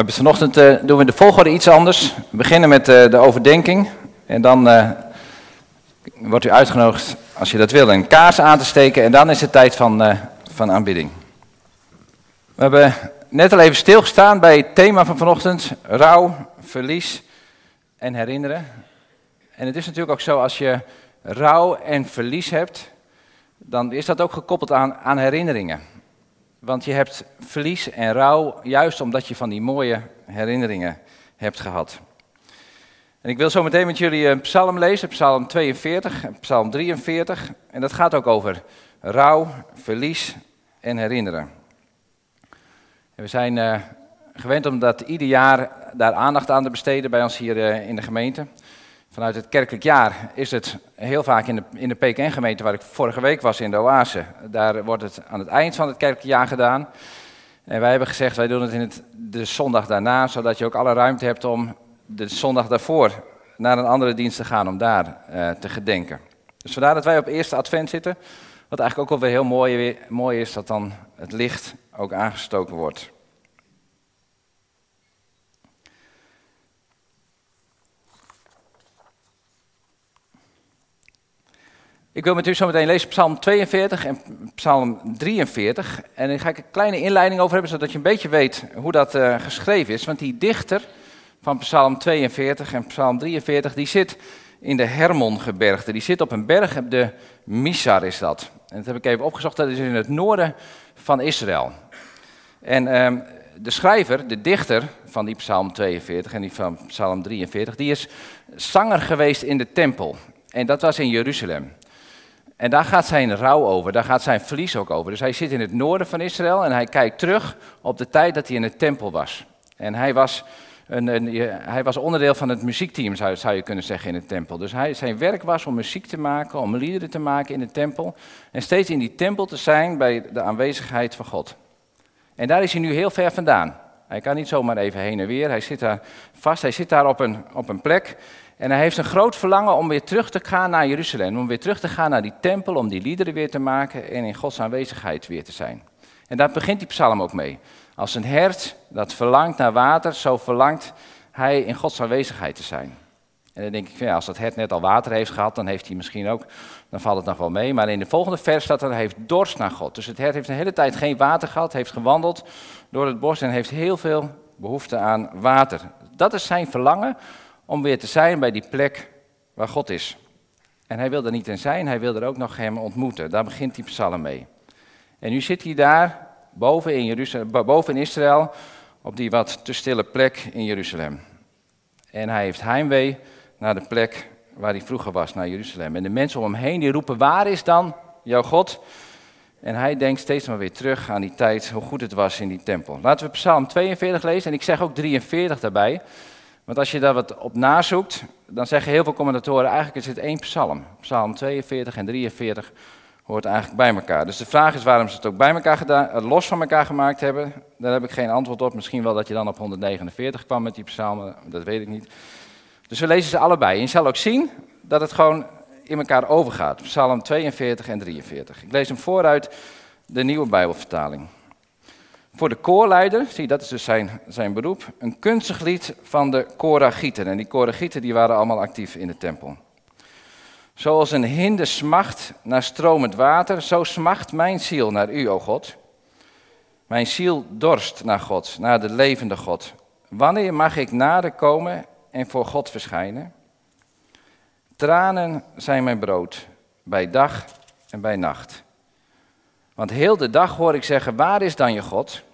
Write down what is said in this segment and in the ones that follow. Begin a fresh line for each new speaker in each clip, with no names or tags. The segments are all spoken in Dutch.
hebben vanochtend uh, doen we de volgorde iets anders. We beginnen met uh, de overdenking. En dan uh, wordt u uitgenodigd, als je dat wil, een kaars aan te steken. En dan is het tijd van, van aanbidding. We hebben net al even stilgestaan bij het thema van vanochtend. Rouw, verlies en herinneren. En het is natuurlijk ook zo, als je rouw en verlies hebt, dan is dat ook gekoppeld aan, aan herinneringen. Want je hebt verlies en rouw juist omdat je van die mooie herinneringen hebt gehad. En ik wil zo meteen met jullie een psalm lezen, psalm 42 en psalm 43. En dat gaat ook over rouw, verlies en herinneren. En we zijn uh, gewend om dat ieder jaar daar aandacht aan te besteden bij ons hier uh, in de gemeente. Vanuit het kerkelijk jaar is het heel vaak in de, in de PKN-gemeente, waar ik vorige week was in de Oase. Daar wordt het aan het eind van het kerkelijk jaar gedaan. En wij hebben gezegd, wij doen het in het, de zondag daarna, zodat je ook alle ruimte hebt om de zondag daarvoor naar een andere dienst te gaan, om daar uh, te gedenken. Dus vandaar wij op eerste advent zitten. Wat eigenlijk ook wel weer heel mooi, mooi is, dat dan het licht ook aangestoken wordt. Ik wil met u zo meteen lezen Psalm 42 en Psalm 43. En daar ga ik een kleine inleiding over hebben, zodat je een beetje weet hoe dat uh, geschreven is. Want die dichter van Psalm 42 en Psalm 43, die zit in de Hermongebergte. Die zit op een berg, de Misar is dat. En dat heb ik even opgezocht, dat is in het noorden van Israël. En uh, de schrijver, de dichter van die Psalm 42 en die van Psalm 43, die is zanger geweest in de tempel. En dat was in Jeruzalem. En daar gaat zijn rouw over, daar gaat zijn verlies ook over. Dus hij zit in het noorden van Israël en hij kijkt terug op de tijd dat hij in de tempel was. En hij was, een, een, hij was onderdeel van het muziekteam, zou, je kunnen zeggen, in de tempel. Dus hij, zijn werk was om muziek te maken, om liederen te maken in de tempel. En steeds in die tempel te zijn bij de aanwezigheid van God. En daar is hij nu heel ver vandaan. Hij kan niet zomaar even heen en weer, hij zit daar vast, hij zit daar op een, op een plek en hij heeft een groot verlangen om weer terug te gaan naar Jeruzalem. Om weer terug te gaan naar die tempel, om die liederen weer te maken en in Gods aanwezigheid weer te zijn. En daar begint die psalm ook mee. Als een hert dat verlangt naar water, zo verlangt hij in Gods aanwezigheid te zijn. En dan denk ik, ja, als dat hert net al water heeft gehad, dan heeft hij misschien ook, dan valt het nog wel mee. Maar in de volgende vers staat dat hij heeft dorst naar God. Dus het hert heeft een hele tijd geen water gehad, heeft gewandeld door het bos en heeft heel veel behoefte aan water. Dat is zijn verlangen om weer te zijn bij die plek waar God is. En hij wil er niet in zijn, hij wil er ook nog hem ontmoeten. Daar begint die psalm mee. En nu zit hij daar, boven in, Jeruzalem, boven in Israël, op die wat te stille plek in Jeruzalem. En hij heeft heimwee naar de plek waar hij vroeger was, naar Jeruzalem. En de mensen om hem heen die roepen, waar is dan jouw God? En hij denkt steeds maar weer terug aan die tijd, hoe goed het was in die tempel. Laten we Psalm 42 lezen en ik zeg ook 43 daarbij. Want als je daar wat op nazoekt, dan zeggen heel veel commentatoren, eigenlijk is het één psalm. Psalm 42 en 43 hoort eigenlijk bij elkaar. Dus de vraag is waarom ze het ook bij elkaar gedaan, eh, los van elkaar gemaakt hebben. Daar heb ik geen antwoord op. Misschien wel dat je dan op 149 kwam met die psalmen, dat weet ik niet. Dus we lezen ze allebei. En je zal ook zien dat het gewoon in elkaar overgaat. Psalm 42 en 43. Ik lees hem vooruit de nieuwe Bijbelvertaling. Voor de koorleider, zie dat is dus zijn, zijn beroep, een kunstig lied van de Koragieten. En die Koragieten die waren allemaal actief in de tempel. Zoals een hinde smacht naar stromend water, zo smacht mijn ziel naar u, o God. Mijn ziel dorst naar God, naar de levende God. Wanneer mag ik nader komen en voor God verschijnen? Tranen zijn mijn brood, bij dag en bij nacht. Want heel de dag hoor ik zeggen, waar is dan je God?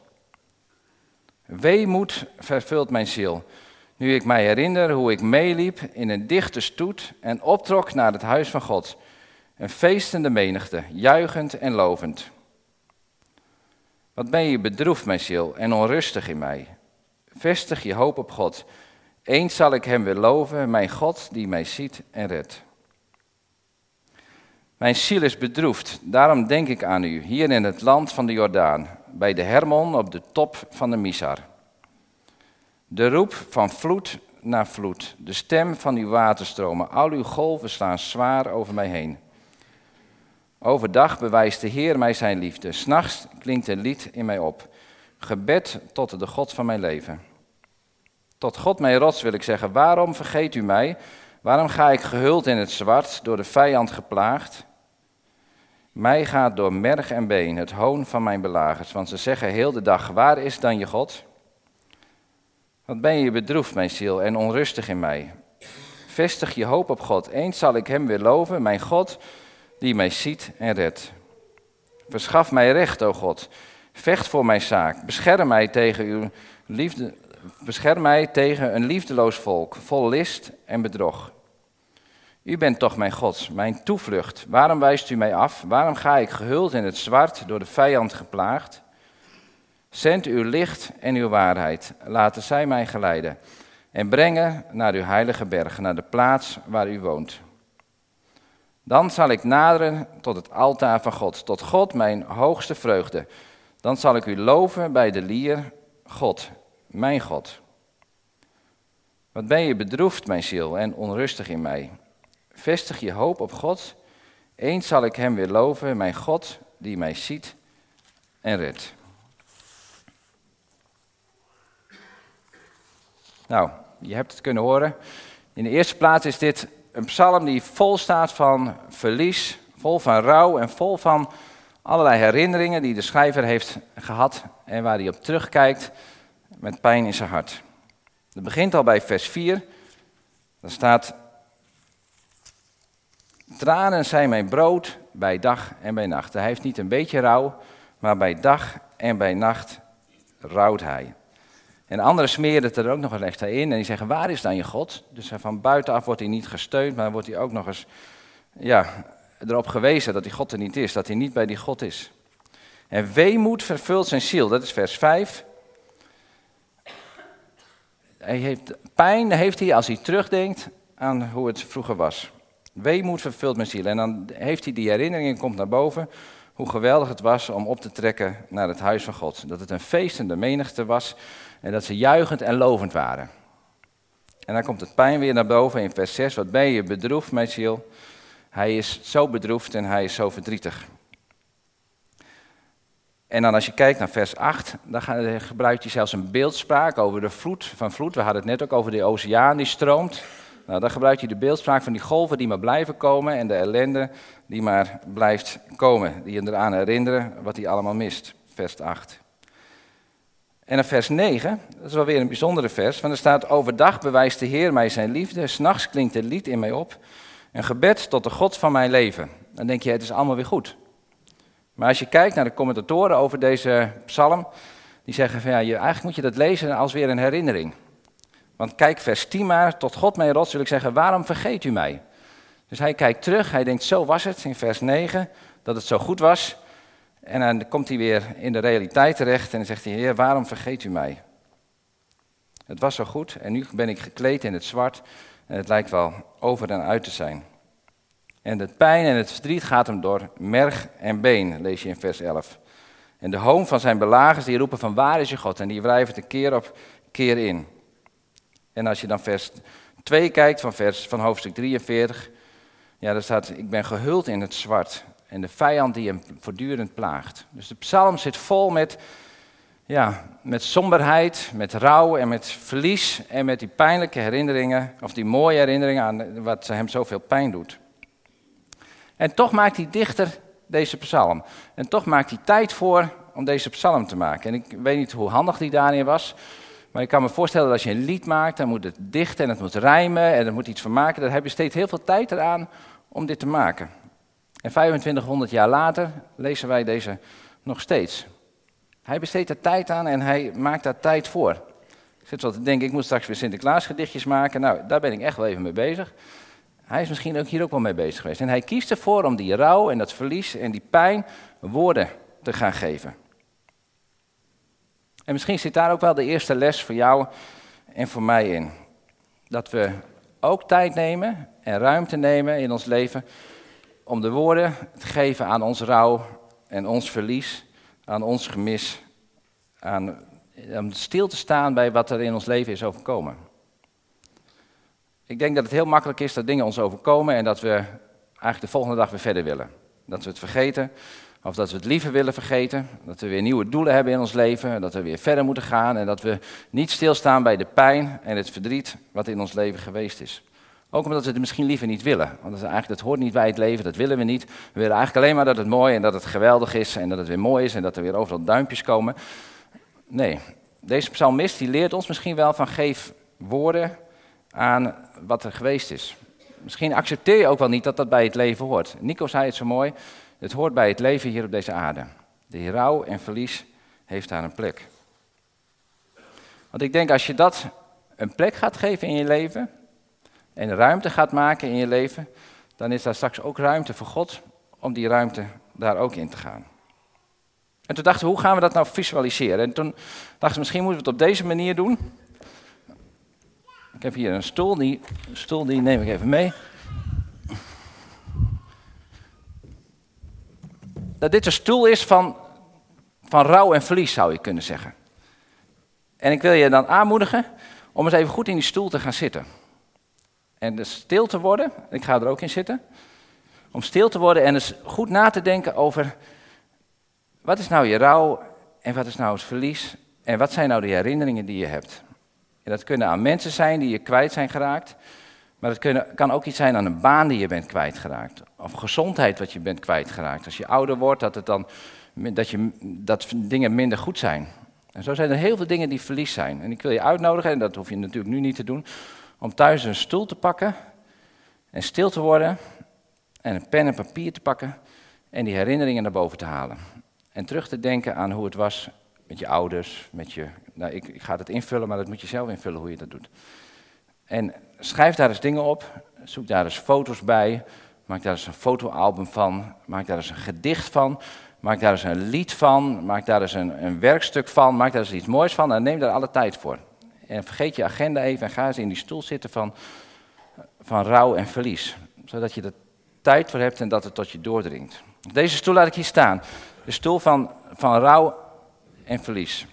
Weemoed vervult mijn ziel, nu ik mij herinner hoe ik meeliep in een dichte stoet en optrok naar het huis van God. Een feestende menigte, juichend en lovend. Wat ben je bedroefd, mijn ziel, en onrustig in mij. Vestig je hoop op God. Eens zal ik hem weer loven, mijn God die mij ziet en redt. Mijn ziel is bedroefd, daarom denk ik aan u, hier in het land van de Jordaan, bij de Hermon op de top van de Misar. De roep van vloed naar vloed, de stem van uw waterstromen, al uw golven slaan zwaar over mij heen. Overdag bewijst de Heer mij zijn liefde, s'nachts klinkt een lied in mij op, gebed tot de God van mijn leven. Tot God mijn rots wil ik zeggen, waarom vergeet u mij? Waarom ga ik gehuld in het zwart, door de vijand geplaagd? Mij gaat door merg en been het hoon van mijn belagers, want ze zeggen heel de dag, waar is dan je God? Wat ben je bedroefd, mijn ziel, en onrustig in mij? Vestig je hoop op God, eens zal ik hem weer loven, mijn God, die mij ziet en redt. Verschaf mij recht, o God, vecht voor mijn zaak, bescherm mij tegen uw liefde, bescherm mij tegen een liefdeloos volk, vol list en bedrog. U bent toch mijn God, mijn toevlucht. Waarom wijst u mij af? Waarom ga ik gehuld in het zwart, door de vijand geplaagd? Zend uw licht en uw waarheid, laten zij mij geleiden. En brengen naar uw heilige berg, naar de plaats waar u woont. Dan zal ik naderen tot het altaar van God, tot God mijn hoogste vreugde. Dan zal ik u loven bij de lier, God, mijn God. Wat ben je bedroefd, mijn ziel, en onrustig in mij? Vestig je hoop op God. Eens zal ik hem weer loven, mijn God, die mij ziet en redt. Nou, je hebt het kunnen horen. In de eerste plaats is dit een psalm die vol staat van verlies, vol van rouw en vol van allerlei herinneringen die de schrijver heeft gehad en waar hij op terugkijkt met pijn in zijn hart. Het begint al bij vers 4. Daar staat: Tranen zijn mijn brood bij dag en bij nacht. Hij heeft niet een beetje rouw, maar bij dag en bij nacht rouwt hij. En anderen smeren het er ook nog eens extra in en die zeggen, waar is dan je God? Dus van buitenaf wordt hij niet gesteund, maar wordt hij ook nog eens ja, erop gewezen dat die God er niet is, dat hij niet bij die God is. En weemoed vervult zijn ziel, dat is vers 5. Hij heeft, pijn heeft hij als hij terugdenkt aan hoe het vroeger was. Weemoed vervult mijn ziel. En dan heeft hij die herinnering en komt naar boven hoe geweldig het was om op te trekken naar het huis van God. Dat het een feestende menigte was en dat ze juichend en lovend waren. En dan komt het pijn weer naar boven in vers 6. Wat ben je bedroefd, mijn ziel? Hij is zo bedroefd en hij is zo verdrietig. En dan als je kijkt naar vers 8, dan gebruikt hij zelfs een beeldspraak over de vloed van vloed. We hadden het net ook over de oceaan die stroomt. Nou, dan gebruikt hij de beeldspraak van die golven die maar blijven komen en de ellende die maar blijft komen. Die je eraan herinneren wat hij allemaal mist. Vers 8. En dan vers 9, dat is wel weer een bijzondere vers, want er staat: Overdag bewijst de Heer mij zijn liefde, s'nachts klinkt het lied in mij op, een gebed tot de God van mijn leven. Dan denk je, het is allemaal weer goed. Maar als je kijkt naar de commentatoren over deze psalm, die zeggen van ja, je, eigenlijk moet je dat lezen als weer een herinnering. Want kijk vers 10 maar, tot God mijn rots wil ik zeggen, waarom vergeet u mij? Dus hij kijkt terug, hij denkt zo was het in vers 9, dat het zo goed was. En dan komt hij weer in de realiteit terecht en zegt hij, Heer, waarom vergeet u mij? Het was zo goed en nu ben ik gekleed in het zwart en het lijkt wel over en uit te zijn. En de pijn en het verdriet gaat hem door merg en been, lees je in vers 11. En de hoon van zijn belagers, die roepen van waar is je God? En die wrijven het keer op keer in. En als je dan vers 2 kijkt van, vers, van hoofdstuk 43, ja, daar staat, ik ben gehuld in het zwart en de vijand die hem voortdurend plaagt. Dus de psalm zit vol met, ja, met somberheid, met rouw en met verlies en met die pijnlijke herinneringen, of die mooie herinneringen aan wat hem zoveel pijn doet. En toch maakt hij dichter deze psalm. En toch maakt hij tijd voor om deze psalm te maken. En ik weet niet hoe handig hij daarin was. Maar ik kan me voorstellen dat als je een lied maakt, dan moet het dichten en het moet rijmen en er moet iets van maken. Dan heb je steeds heel veel tijd eraan om dit te maken. En 2500 jaar later lezen wij deze nog steeds. Hij besteedt er tijd aan en hij maakt daar tijd voor. Ik zit wel te denken, ik moet straks weer Sinterklaas gedichtjes maken. Nou, daar ben ik echt wel even mee bezig. Hij is misschien ook hier ook wel mee bezig geweest. En hij kiest ervoor om die rouw en dat verlies en die pijn woorden te gaan geven. En misschien zit daar ook wel de eerste les voor jou en voor mij in. Dat we ook tijd nemen en ruimte nemen in ons leven om de woorden te geven aan ons rouw en ons verlies, aan ons gemis, aan, om stil te staan bij wat er in ons leven is overkomen. Ik denk dat het heel makkelijk is dat dingen ons overkomen en dat we eigenlijk de volgende dag weer verder willen. Dat we het vergeten, Of dat we het liever willen vergeten. Dat we weer nieuwe doelen hebben in ons leven. Dat we weer verder moeten gaan. En dat we niet stilstaan bij de pijn en het verdriet wat in ons leven geweest is. Ook omdat we het misschien liever niet willen. Want dat, eigenlijk, dat hoort niet bij het leven, dat willen we niet. We willen eigenlijk alleen maar dat het mooi en dat het geweldig is. En dat het weer mooi is en dat er weer overal duimpjes komen. Nee, deze psalmist die leert ons misschien wel van geef woorden aan wat er geweest is. Misschien accepteer je ook wel niet dat dat bij het leven hoort. Nico zei het zo mooi, het hoort bij het leven hier op deze aarde. De rouw en verlies heeft daar een plek. Want ik denk als je dat een plek gaat geven in je leven en ruimte gaat maken in je leven, dan is daar straks ook ruimte voor God om die ruimte daar ook in te gaan. En toen dachten we, hoe gaan we dat nou visualiseren? En toen dachten we, misschien moeten we het op deze manier doen. Ik heb hier een stoel, die stoel die neem ik even mee. Dat dit een stoel is van, van rouw en verlies, zou je kunnen zeggen. En ik wil je dan aanmoedigen om eens even goed in die stoel te gaan zitten. En dus stil te worden, ik ga er ook in zitten. Om stil te worden en eens goed na te denken over wat is nou je rouw en wat is nou het verlies en wat zijn nou de herinneringen die je hebt. En dat kunnen aan mensen zijn die je kwijt zijn geraakt. Maar het kan ook iets zijn aan een baan die je bent kwijtgeraakt. Of gezondheid wat je bent kwijtgeraakt. Als je ouder wordt, dat, het dan, dat, je, dat dingen minder goed zijn. En zo zijn er heel veel dingen die verlies zijn. En ik wil je uitnodigen, en dat hoef je natuurlijk nu niet te doen, om thuis een stoel te pakken en stil te worden en een pen en papier te pakken en die herinneringen naar boven te halen. En terug te denken aan hoe het was met je ouders, met je... Nou, ik, ik ga het invullen, maar dat moet je zelf invullen hoe je dat doet. En schrijf daar eens dingen op, zoek daar eens foto's bij, maak daar eens een fotoalbum van, maak daar eens een gedicht van, maak daar eens een lied van, maak daar eens een, een werkstuk van, maak daar eens iets moois van en neem daar alle tijd voor. En vergeet je agenda even en ga eens in die stoel zitten van, van rouw en verlies. Zodat je er tijd voor hebt en dat het tot je doordringt. Deze stoel laat ik hier staan. De stoel van, van rouw en verlies.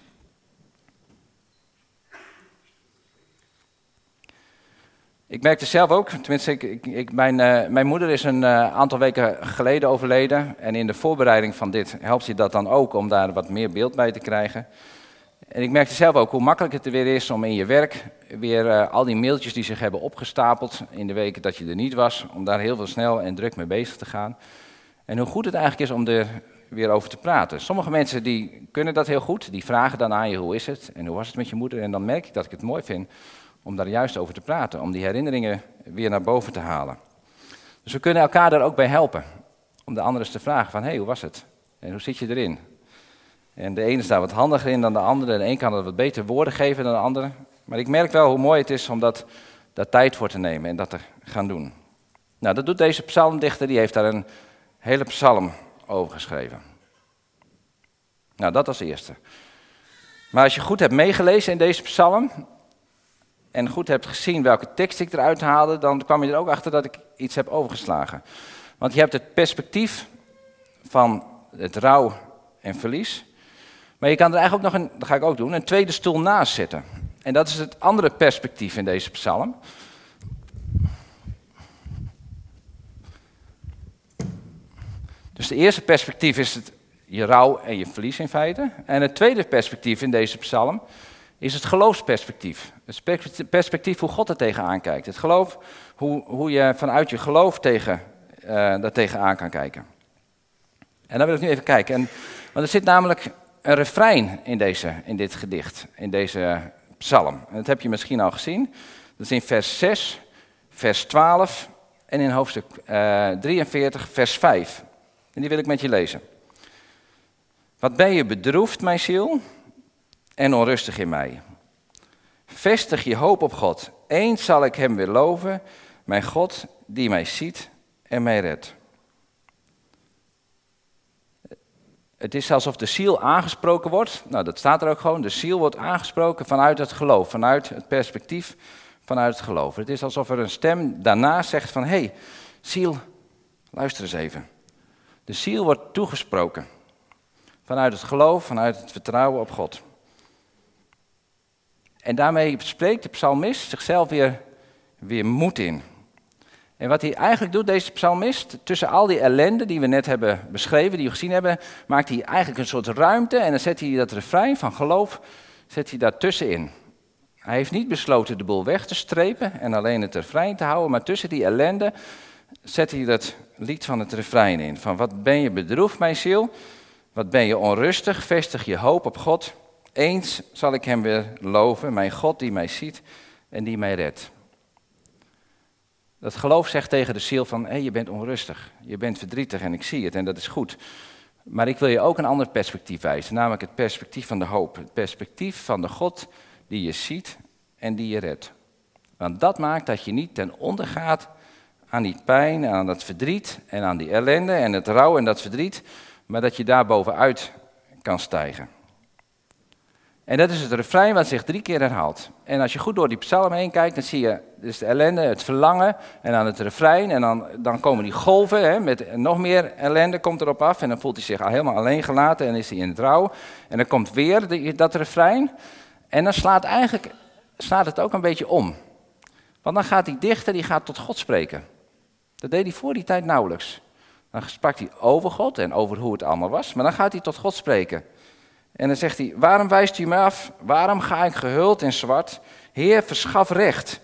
Ik merkte zelf ook, tenminste, ik, ik, mijn, uh, mijn moeder is een uh, aantal weken geleden overleden. En in de voorbereiding van dit helpt je dat dan ook om daar wat meer beeld bij te krijgen. En ik merkte zelf ook hoe makkelijk het er weer is om in je werk weer uh, al die mailtjes die zich hebben opgestapeld in de weken dat je er niet was, om daar heel veel snel en druk mee bezig te gaan. En hoe goed het eigenlijk is om er weer over te praten. Sommige mensen die kunnen dat heel goed, die vragen dan aan je hoe is het en hoe was het met je moeder. En dan merk ik dat ik het mooi vind om daar juist over te praten, om die herinneringen weer naar boven te halen. Dus we kunnen elkaar daar ook bij helpen, om de anderen te vragen van hé, hey, hoe was het? En hoe zit je erin? En de ene is daar wat handiger in dan de andere, de een kan dat wat beter woorden geven dan de andere. Maar ik merk wel hoe mooi het is om dat, daar tijd voor te nemen en dat te gaan doen. Nou, dat doet deze psalmdichter, die heeft daar een hele psalm over geschreven. Nou, dat als eerste. Maar als je goed hebt meegelezen in deze psalm en goed hebt gezien welke tekst ik eruit haalde, dan kwam je er ook achter dat ik iets heb overgeslagen. Want je hebt het perspectief van het rouw en verlies. Maar je kan er eigenlijk ook nog een, dat ga ik ook doen, een tweede stoel naast zetten. En dat is het andere perspectief in deze psalm. Dus het eerste perspectief is het, je rouw en je verlies in feite. En het tweede perspectief in deze psalm is het geloofsperspectief. Het perspectief hoe God er tegenaan kijkt. Het geloof, hoe, hoe je vanuit je geloof tegen, uh, daar tegenaan kan kijken. En dan wil ik nu even kijken. En, want er zit namelijk een refrein in, deze, in dit gedicht, in deze psalm. En dat heb je misschien al gezien. Dat is in vers 6, vers 12 en in hoofdstuk uh, eh, 43, vers 5. En die wil ik met je lezen. Wat ben je bedroefd, mijn ziel, en onrustig in mij. Vestig je hoop op God. Eens zal ik hem weer loven, mijn God die mij ziet en mij redt. Het is alsof de ziel aangesproken wordt. Nou, dat staat er ook gewoon. De ziel wordt aangesproken vanuit het geloof, vanuit het perspectief, vanuit het geloof. Het is alsof er een stem daarna zegt van, hé, hey, ziel, luister eens even. De ziel wordt toegesproken. Vanuit het geloof, vanuit het vertrouwen op God. En daarmee spreekt de psalmist zichzelf weer, weer moed in. En wat hij eigenlijk doet, deze psalmist, tussen al die ellende die we net hebben beschreven, die we gezien hebben, maakt hij eigenlijk een soort ruimte en dan zet hij dat refrein van geloof, zet hij daartussenin. Hij heeft niet besloten de boel weg te strepen en alleen het refrein te houden, maar tussen die ellende zet hij dat lied van het refrein in. Van wat ben je bedroefd, mijn ziel? Wat ben je onrustig? Vestig je hoop op God. Eens zal ik hem weer loven, mijn God die mij ziet en die mij redt. Dat geloof zegt tegen de ziel van, hé, je bent onrustig, je bent verdrietig en ik zie het en dat is goed. Maar ik wil je ook een ander perspectief wijzen, namelijk het perspectief van de hoop. Het perspectief van de God die je ziet en die je redt. Want dat maakt dat je niet ten onder gaat aan die pijn aan dat verdriet en aan die ellende en het rouw en dat verdriet, maar dat je daar bovenuit kan stijgen. En dat is het refrein wat zich drie keer herhaalt. En als je goed door die psalm heen kijkt, dan zie je dus de ellende, het verlangen en dan het refrein. En dan, dan komen die golven hè, met nog meer ellende komt erop af. En dan voelt hij zich al helemaal alleen gelaten en is hij in het rouw. En dan komt weer dat refrein. En dan slaat, eigenlijk, slaat het ook een beetje om. Want dan gaat die dichter die gaat tot God spreken. Dat deed hij voor die tijd nauwelijks. Dan sprak hij over God en over hoe het allemaal was. Maar dan gaat hij tot God spreken. En dan zegt hij, waarom wijst u me af? Waarom ga ik gehuld in zwart? Heer, verschaf recht.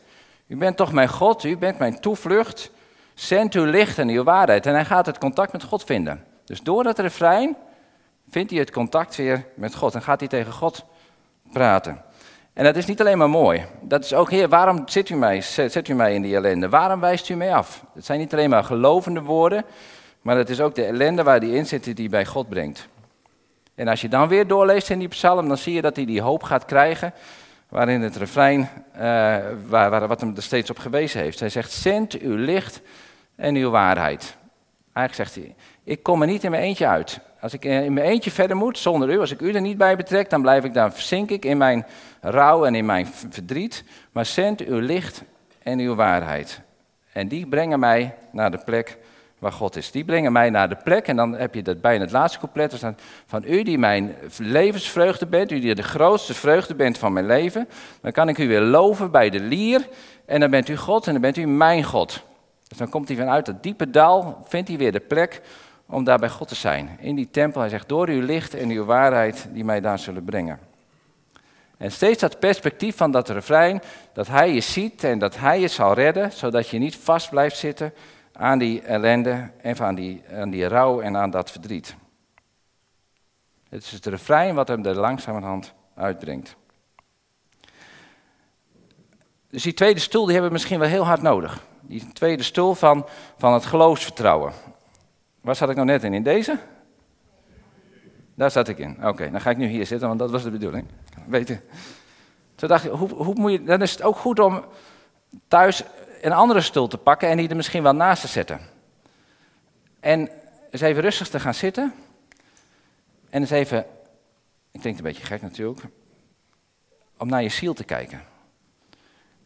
U bent toch mijn God, u bent mijn toevlucht. Zend uw licht en uw waarheid. En hij gaat het contact met God vinden. Dus door dat refrein vindt hij het contact weer met God. En gaat hij tegen God praten. En dat is niet alleen maar mooi. Dat is ook, Heer, waarom zet u mij, zet u mij in die ellende? Waarom wijst u mij af? Het zijn niet alleen maar gelovende woorden, maar het is ook de ellende waar die in zit die bij God brengt. En als je dan weer doorleest in die psalm, dan zie je dat hij die hoop gaat krijgen, waarin het refrein, uh, waar, waar, wat hem er steeds op gewezen heeft. Hij zegt, zend uw licht en uw waarheid. Eigenlijk zegt hij, ik kom er niet in mijn eentje uit. Als ik in mijn eentje verder moet, zonder u, als ik u er niet bij betrek, dan blijf ik, dan verzink ik in mijn rouw en in mijn verdriet. Maar zend uw licht en uw waarheid. En die brengen mij naar de plek waar God is. Die brengen mij naar de plek, en dan heb je dat bij in het laatste couplet, staan, van u die mijn levensvreugde bent, u die de grootste vreugde bent van mijn leven, dan kan ik u weer loven bij de lier, en dan bent u God en dan bent u mijn God. Dus dan komt hij vanuit dat diepe dal, vindt hij weer de plek om daar bij God te zijn. In die tempel, hij zegt, door uw licht en uw waarheid die mij daar zullen brengen. En steeds dat perspectief van dat refrein, dat hij je ziet en dat hij je zal redden, zodat je niet vast blijft zitten aan die ellende en aan die, aan die rouw en aan dat verdriet. Het is het refrein wat hem er langzamerhand uitbrengt. Dus die tweede stoel die hebben we misschien wel heel hard nodig. Die tweede stoel van, van het geloofsvertrouwen. Waar zat ik nou net in? In deze? Daar zat ik in. Oké, dan ga ik nu hier zitten, want dat was de bedoeling. Weten. Toen dacht ik, hoe, hoe moet je, dan is het ook goed om thuis een andere stoel te pakken en die er misschien wel naast te zetten. En eens even rustig te gaan zitten. En eens even, ik denk een beetje gek natuurlijk, om naar je ziel te kijken.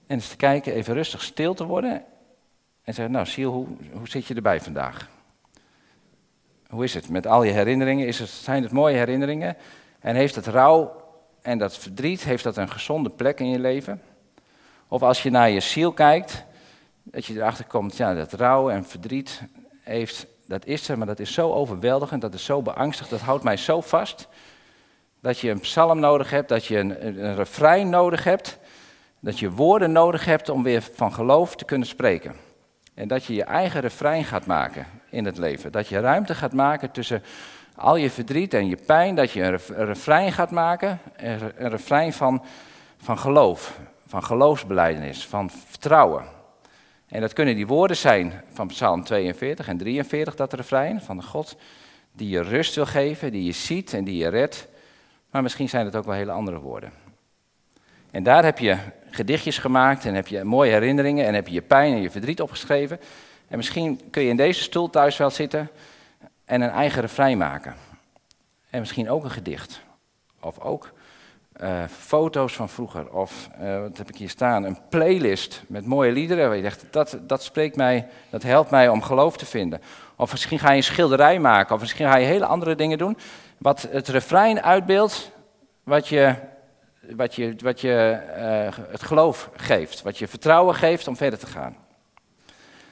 En eens te kijken, even rustig stil te worden. En zeggen, nou ziel, hoe, hoe zit je erbij vandaag? Hoe is het met al je herinneringen? Is het, zijn het mooie herinneringen? En heeft het rouw en dat verdriet, heeft dat een gezonde plek in je leven? Of als je naar je ziel kijkt, dat je erachter komt, ja, dat rouw en verdriet heeft, dat is er, maar dat is zo overweldigend, dat is zo beangstigd, dat houdt mij zo vast. Dat je een psalm nodig hebt, dat je een, een refrein nodig hebt, dat je woorden nodig hebt om weer van geloof te kunnen spreken. En dat je je eigen refrein gaat maken in het leven. Dat je ruimte gaat maken tussen al je verdriet en je pijn. Dat je een refrein gaat maken. Een refrein van, van geloof. Van geloofsbeleidenis. Van vertrouwen. En dat kunnen die woorden zijn van Psalm 42 en 43, dat refrein. Van de God die je rust wil geven, die je ziet en die je redt. Maar misschien zijn het ook wel hele andere woorden. En daar heb je gedichtjes gemaakt en heb je mooie herinneringen en heb je je pijn en je verdriet opgeschreven. En misschien kun je in deze stoel thuis wel zitten en een eigen refrein maken. En misschien ook een gedicht. Of ook uh, foto's van vroeger. Of, uh, wat heb ik hier staan, een playlist met mooie liederen. Waar je zegt, dat, dat spreekt mij, dat helpt mij om geloof te vinden. Of misschien ga je een schilderij maken. Of misschien ga je hele andere dingen doen. Wat het refrein uitbeeldt, wat je, wat je, wat je uh, het geloof geeft. Wat je vertrouwen geeft om verder te gaan.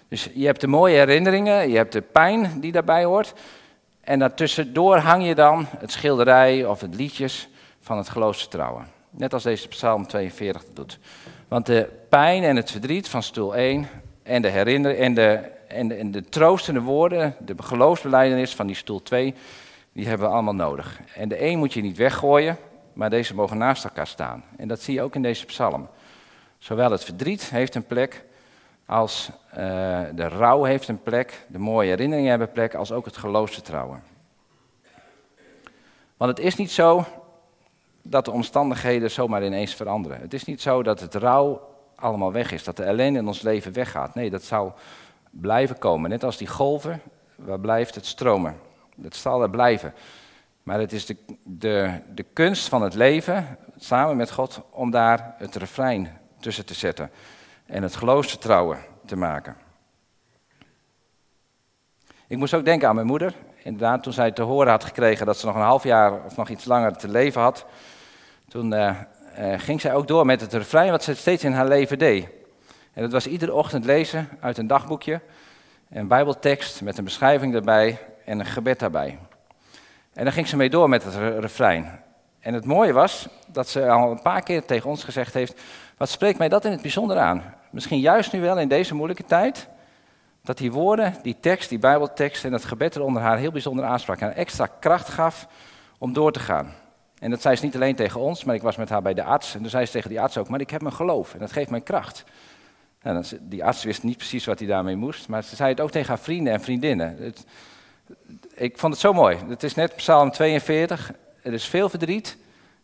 Dus je hebt de mooie herinneringen, je hebt de pijn die daarbij hoort. En daartussendoor hang je dan het schilderij of het liedjes van het geloofsvertrouwen. Net als deze psalm 42 doet. Want de pijn en het verdriet van stoel 1 en de herinnering en de, en de, en de troostende woorden, de geloofsbeleidenis van die stoel 2, die hebben we allemaal nodig. En de een moet je niet weggooien, maar deze mogen naast elkaar staan. En dat zie je ook in deze psalm. Zowel het verdriet heeft een plek, als uh, de rouw heeft een plek, de mooie herinneringen hebben plek, als ook het geloofsvertrouwen. Want het is niet zo dat de omstandigheden zomaar ineens veranderen. Het is niet zo dat het rouw allemaal weg is, dat de ellende in ons leven weggaat. Nee, dat zal blijven komen. Net als die golven, waar blijft het stromen? Dat zal er blijven. Maar het is de, de, de kunst van het leven, samen met God, om daar het refrein tussen te zetten. En het geloofsvertrouwen te maken. Ik moest ook denken aan mijn moeder. Inderdaad, toen zij te horen had gekregen dat ze nog een half jaar of nog iets langer te leven had, toen uh, uh, ging zij ook door met het refrein wat ze steeds in haar leven deed. En dat was iedere ochtend lezen uit een dagboekje, een bijbeltekst met een beschrijving daarbij en een gebed daarbij. En dan ging ze mee door met het refrein. En het mooie was dat ze al een paar keer tegen ons gezegd heeft, wat spreekt mij dat in het bijzonder aan? Misschien juist nu wel in deze moeilijke tijd, dat die woorden, die tekst, die bijbeltekst en het gebed eronder haar heel bijzonder aansprak en extra kracht gaf om door te gaan. En dat zei ze niet alleen tegen ons, maar ik was met haar bij de arts. En toen zei ze tegen die arts ook, maar ik heb mijn geloof en dat geeft mij kracht. En die arts wist niet precies wat hij daarmee moest, maar ze zei het ook tegen haar vrienden en vriendinnen. Ik vond het zo mooi. Het is net Psalm 42. Er is veel verdriet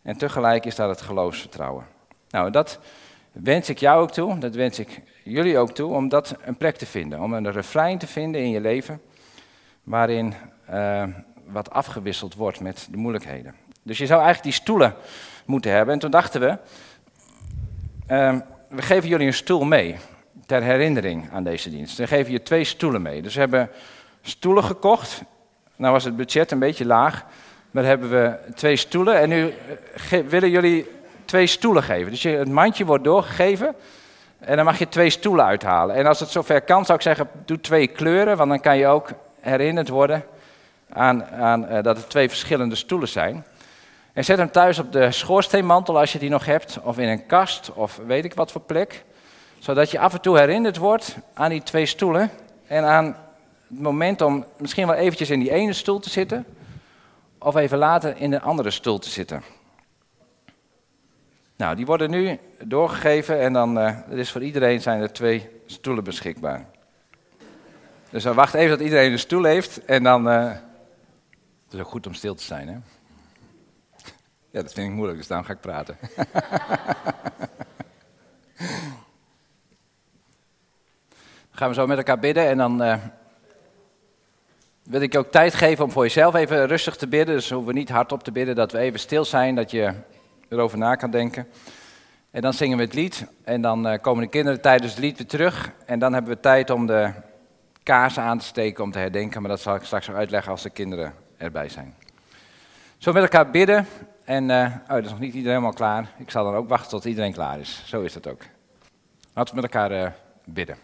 en tegelijk is daar het geloofsvertrouwen. Nou, dat wens ik jou ook toe, dat wens ik jullie ook toe, om dat een plek te vinden. Om een refrein te vinden in je leven waarin uh, wat afgewisseld wordt met de moeilijkheden. Dus je zou eigenlijk die stoelen moeten hebben. En toen dachten we, uh, we geven jullie een stoel mee ter herinnering aan deze dienst. We geven je twee stoelen mee. Dus we hebben stoelen gekocht. Nou was het budget een beetje laag. Maar hebben we twee stoelen. En nu eh, willen jullie twee stoelen geven. Dus je, het mandje wordt doorgegeven. En dan mag je twee stoelen uithalen. En als het zover kan, zou ik zeggen, doe twee kleuren. Want dan kan je ook herinnerd worden aan, aan uh, dat het twee verschillende stoelen zijn. En zet hem thuis op de schoorsteenmantel als je die nog hebt. Of in een kast, of weet ik wat voor plek. Zodat je af en toe herinnerd wordt aan die twee stoelen. En aan het moment om misschien wel eventjes in die ene stoel te zitten. Of even later in de andere stoel te zitten. Nou, die worden nu doorgegeven en dan uh, er is voor iedereen zijn er twee stoelen beschikbaar. Dus dan wacht even dat iedereen een stoel heeft en dan. Uh, het is ook goed om stil te zijn, hè? Ja, dat vind ik moeilijk, dus daarom ga ik praten. dan gaan we zo met elkaar bidden en dan uh, wil ik ook tijd geven om voor jezelf even rustig te bidden. Dus hoeven we niet hardop te bidden, dat we even stil zijn, dat je erover na kan denken. En dan zingen we het lied en dan uh, komen de kinderen tijdens het lied weer terug. En dan hebben we tijd om de kaarsen aan te steken om te herdenken, maar dat zal ik straks nog uitleggen als de kinderen erbij zijn. Zo met elkaar bidden en, uh, oh, dat is nog niet iedereen helemaal klaar. Ik zal dan ook wachten tot iedereen klaar is. Zo is het ook. Laten we met elkaar uh, bidden.